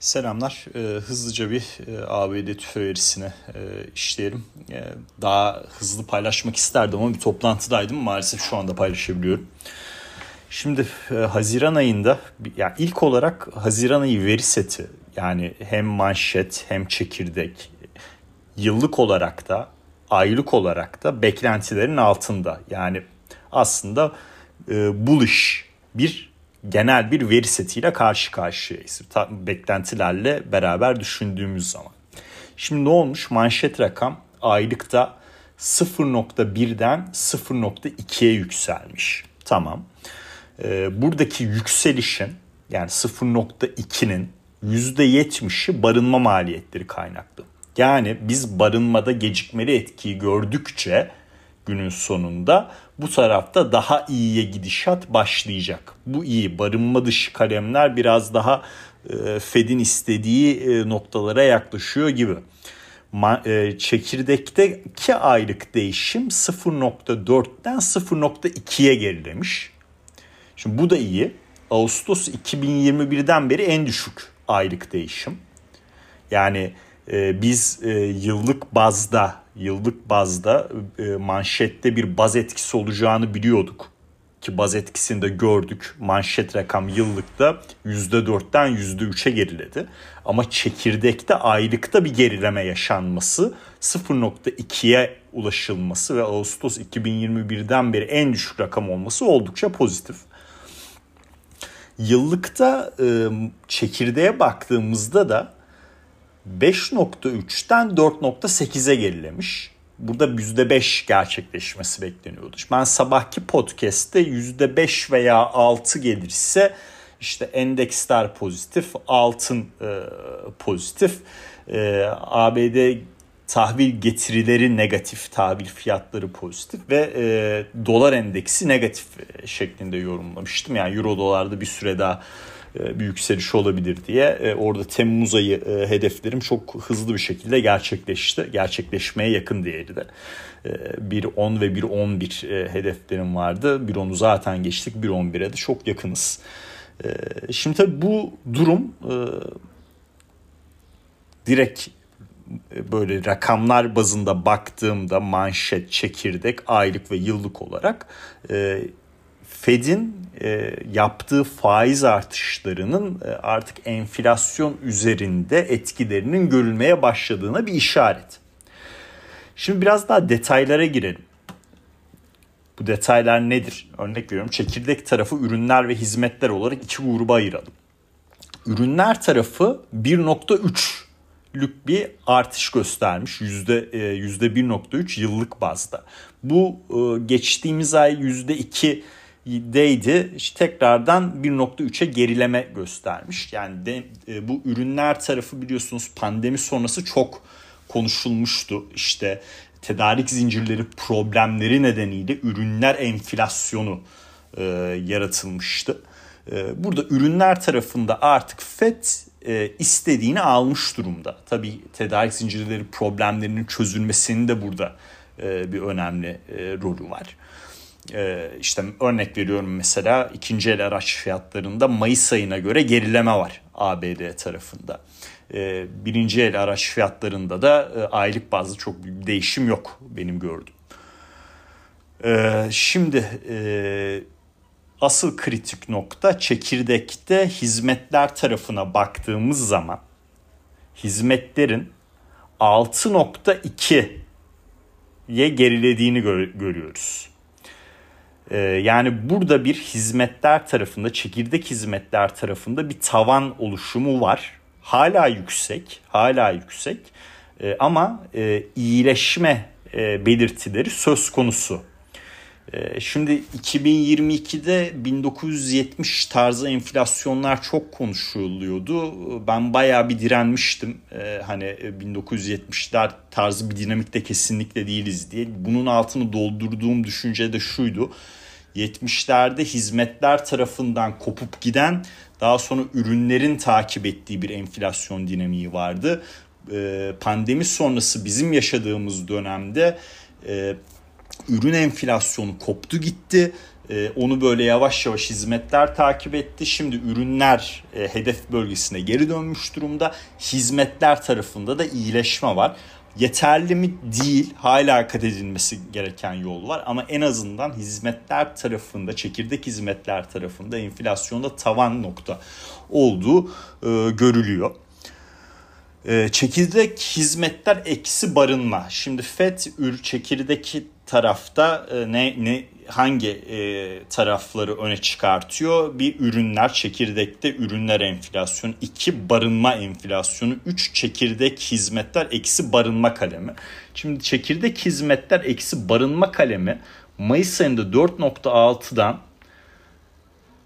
Selamlar. E, hızlıca bir e, ABD tüfe verisine e, işleyelim. E, daha hızlı paylaşmak isterdim ama bir toplantıdaydım. Maalesef şu anda paylaşabiliyorum. Şimdi Haziran ayında yani ilk olarak Haziran ayı veri seti yani hem manşet hem çekirdek yıllık olarak da aylık olarak da beklentilerin altında. Yani aslında e, bullish bir genel bir veri setiyle karşı karşıyayız. Beklentilerle beraber düşündüğümüz zaman. Şimdi ne olmuş? Manşet rakam aylıkta 0.1'den 0.2'ye yükselmiş. Tamam. Ee, buradaki yükselişin yani 0.2'nin %70'i barınma maliyetleri kaynaklı. Yani biz barınmada gecikmeli etkiyi gördükçe günün sonunda bu tarafta daha iyiye gidişat başlayacak. Bu iyi barınma dışı kalemler biraz daha e, Fed'in istediği e, noktalara yaklaşıyor gibi. E, çekirdekteki aylık değişim 0.4'ten 0.2'ye gerilemiş. Şimdi bu da iyi. Ağustos 2021'den beri en düşük aylık değişim. Yani e, biz e, yıllık bazda yıllık bazda e, manşette bir baz etkisi olacağını biliyorduk. Ki baz etkisini de gördük. Manşet rakam yıllıkta %4'ten %3'e geriledi. Ama çekirdekte aylıkta bir gerileme yaşanması 0.2'ye ulaşılması ve Ağustos 2021'den beri en düşük rakam olması oldukça pozitif. Yıllıkta e, çekirdeğe baktığımızda da 5.3'ten 4.8'e gerilemiş. Burada %5 gerçekleşmesi bekleniyordu. Ben sabahki podcast'te %5 veya 6 gelirse işte endeksler pozitif, altın e, pozitif, e, ABD tahvil getirileri negatif, tahvil fiyatları pozitif ve e, dolar endeksi negatif şeklinde yorumlamıştım. Yani euro dolarda bir süre daha e, bir yükseliş olabilir diye. E, orada Temmuz ayı e, hedeflerim çok hızlı bir şekilde gerçekleşti. Gerçekleşmeye yakın diğeri de. 1.10 ve 1.11 hedeflerim vardı. 1.10'u zaten geçtik. 1.11'e de çok yakınız. Şimdi tabii bu durum direkt böyle rakamlar bazında baktığımda manşet, çekirdek, aylık ve yıllık olarak Fed'in e, yaptığı faiz artışlarının e, artık enflasyon üzerinde etkilerinin görülmeye başladığına bir işaret. Şimdi biraz daha detaylara girelim. Bu detaylar nedir? Örnek veriyorum çekirdek tarafı ürünler ve hizmetler olarak iki gruba ayıralım. Ürünler tarafı 1.3 bir artış göstermiş. Yüzde, %1.3 e, yıllık bazda. Bu e, geçtiğimiz ay %2 deydi. İşte tekrardan 1.3'e gerileme göstermiş. Yani de, e, bu ürünler tarafı biliyorsunuz pandemi sonrası çok konuşulmuştu. İşte tedarik zincirleri problemleri nedeniyle ürünler enflasyonu e, yaratılmıştı. E, burada ürünler tarafında artık FED e, istediğini almış durumda. Tabii tedarik zincirleri problemlerinin çözülmesinin de burada e, bir önemli e, rolü var. Ee, işte örnek veriyorum mesela ikinci el araç fiyatlarında Mayıs ayına göre gerileme var ABD tarafında. Ee, birinci el araç fiyatlarında da e, aylık bazda çok büyük bir değişim yok benim gördüğüm. Ee, şimdi e, asıl kritik nokta çekirdekte hizmetler tarafına baktığımız zaman hizmetlerin 6.2'ye gerilediğini görüyoruz. Ee, yani burada bir hizmetler tarafında, çekirdek hizmetler tarafında bir tavan oluşumu var. Hala yüksek, hala yüksek ee, ama e, iyileşme e, belirtileri söz konusu. Ee, şimdi 2022'de 1970 tarzı enflasyonlar çok konuşuluyordu. Ben bayağı bir direnmiştim. Hani 1970'ler e, tarzı bir dinamikte kesinlikle değiliz diye. Bunun altını doldurduğum düşünce de şuydu 70'lerde hizmetler tarafından kopup giden daha sonra ürünlerin takip ettiği bir enflasyon dinamiği vardı. Ee, pandemi sonrası bizim yaşadığımız dönemde e, ürün enflasyonu koptu gitti. E, onu böyle yavaş yavaş hizmetler takip etti. Şimdi ürünler e, hedef bölgesine geri dönmüş durumda. Hizmetler tarafında da iyileşme var. Yeterli mi? Değil. Hala kat edilmesi gereken yol var. Ama en azından hizmetler tarafında, çekirdek hizmetler tarafında enflasyonda tavan nokta olduğu e, görülüyor. E, çekirdek hizmetler eksi barınma. Şimdi FED ür çekirdeki tarafta e, ne ne hangi e, tarafları öne çıkartıyor? Bir ürünler çekirdekte ürünler enflasyonu, iki barınma enflasyonu, üç çekirdek hizmetler eksi barınma kalemi. Şimdi çekirdek hizmetler eksi barınma kalemi Mayıs ayında 4.6'dan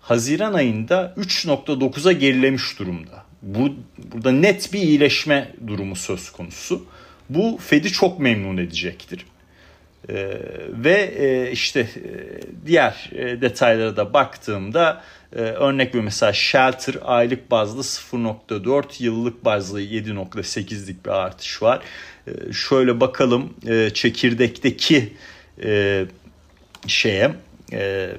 Haziran ayında 3.9'a gerilemiş durumda. Bu burada net bir iyileşme durumu söz konusu. Bu Fed'i çok memnun edecektir. Ee, ve e, işte e, diğer e, detaylara da baktığımda e, örnek bir mesela Shelter aylık bazda 0.4 yıllık bazda 7.8'lik bir artış var. E, şöyle bakalım e, çekirdekteki e, şeye e,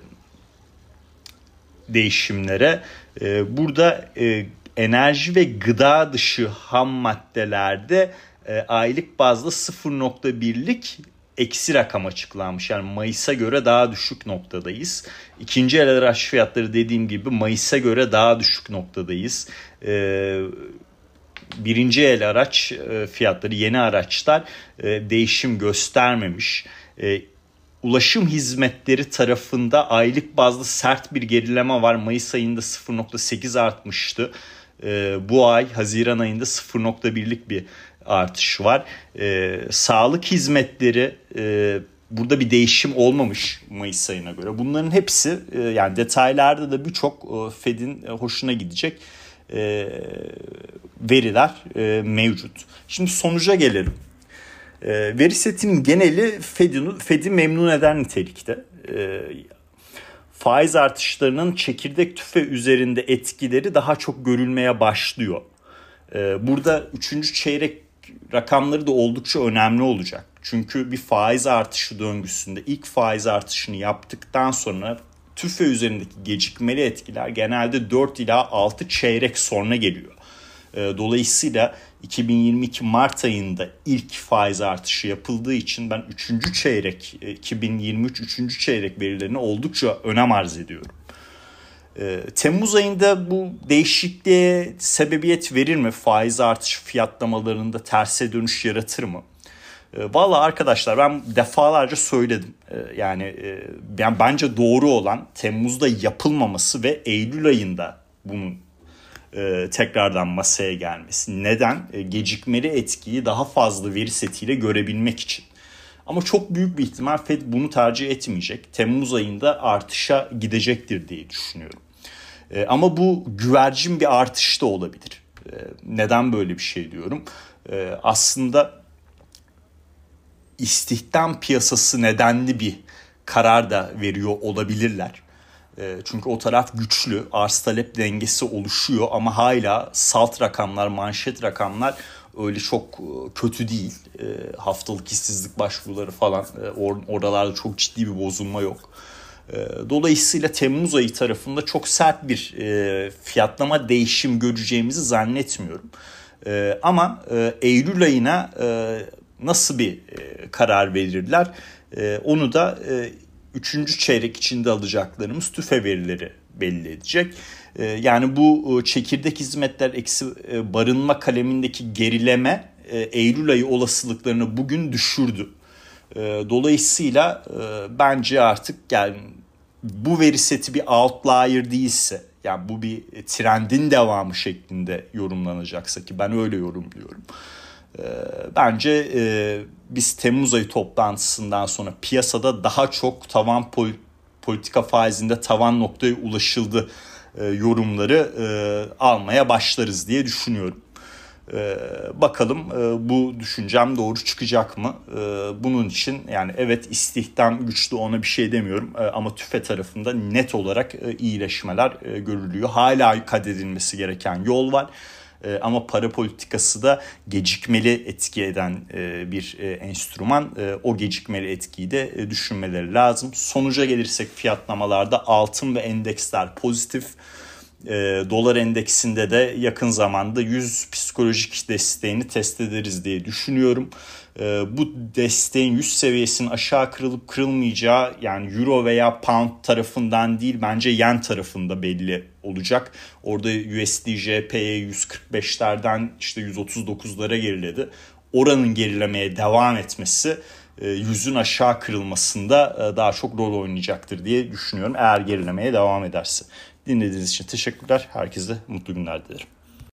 değişimlere. E, burada e, enerji ve gıda dışı ham maddelerde e, aylık bazda 0.1'lik eksi rakam açıklanmış. Yani Mayıs'a göre daha düşük noktadayız. İkinci el araç fiyatları dediğim gibi Mayıs'a göre daha düşük noktadayız. Ee, birinci el araç e, fiyatları yeni araçlar e, değişim göstermemiş. E, ulaşım hizmetleri tarafında aylık bazda sert bir gerileme var. Mayıs ayında 0.8 artmıştı. Bu ay Haziran ayında 0.1'lik bir artış var. E, sağlık hizmetleri e, burada bir değişim olmamış Mayıs ayına göre. Bunların hepsi e, yani detaylarda da birçok e, Fed'in e, hoşuna gidecek e, veriler e, mevcut. Şimdi sonuca gelelim. E, veri setinin geneli Fed'i memnun eden nitelikte. E, faiz artışlarının çekirdek tüfe üzerinde etkileri daha çok görülmeye başlıyor. E, burada üçüncü çeyrek rakamları da oldukça önemli olacak. Çünkü bir faiz artışı döngüsünde ilk faiz artışını yaptıktan sonra tüfe üzerindeki gecikmeli etkiler genelde 4 ila 6 çeyrek sonra geliyor. Ee, dolayısıyla 2022 Mart ayında ilk faiz artışı yapıldığı için ben 3. çeyrek 2023 3. çeyrek verilerini oldukça önem arz ediyorum. E, Temmuz ayında bu değişikliğe sebebiyet verir mi? Faiz artış fiyatlamalarında terse dönüş yaratır mı? E, Valla arkadaşlar ben defalarca söyledim. E, yani e, yani bence doğru olan Temmuz'da yapılmaması ve Eylül ayında bunun e, tekrardan masaya gelmesi. Neden? E, gecikmeli etkiyi daha fazla veri setiyle görebilmek için. Ama çok büyük bir ihtimal Fed bunu tercih etmeyecek. Temmuz ayında artışa gidecektir diye düşünüyorum. E, ama bu güvercin bir artış da olabilir. E, neden böyle bir şey diyorum? E, aslında istihdam piyasası nedenli bir karar da veriyor olabilirler. Çünkü o taraf güçlü, arz talep dengesi oluşuyor ama hala salt rakamlar, manşet rakamlar öyle çok e, kötü değil. Haftalık işsizlik başvuruları falan e, or, oralarda çok ciddi bir bozulma yok. Ee, dolayısıyla Temmuz ayı tarafında çok sert bir e, fiyatlama değişim göreceğimizi zannetmiyorum. Ee, ama e, Eylül ayına e, nasıl bir karar verirler onu da 3. çeyrek içinde alacaklarımız tüfe verileri belli edecek. Yani bu çekirdek hizmetler eksi barınma kalemindeki gerileme Eylül ayı olasılıklarını bugün düşürdü. Dolayısıyla bence artık yani bu veri seti bir outlier değilse yani bu bir trendin devamı şeklinde yorumlanacaksa ki ben öyle yorumluyorum. Bence biz Temmuz ayı toplantısından sonra piyasada daha çok tavan politika faizinde tavan noktaya ulaşıldı yorumları almaya başlarız diye düşünüyorum. Ee, bakalım e, bu düşüncem doğru çıkacak mı? Ee, bunun için yani evet istihdam güçlü ona bir şey demiyorum ee, ama tüfe tarafında net olarak e, iyileşmeler e, görülüyor. Hala kat gereken yol var. E, ama para politikası da gecikmeli etki eden e, bir e, enstrüman. E, o gecikmeli etkiyi de e, düşünmeleri lazım. Sonuca gelirsek fiyatlamalarda altın ve endeksler pozitif. E, dolar endeksinde de yakın zamanda 100 psikolojik desteğini test ederiz diye düşünüyorum. E, bu desteğin 100 seviyesinin aşağı kırılıp kırılmayacağı yani euro veya pound tarafından değil bence yen tarafında belli olacak. Orada USD JP'ye 145'lerden işte 139'lara geriledi. Oranın gerilemeye devam etmesi e, yüzün aşağı kırılmasında e, daha çok rol oynayacaktır diye düşünüyorum. Eğer gerilemeye devam ederse. Dinlediğiniz için teşekkürler. Herkese mutlu günler dilerim.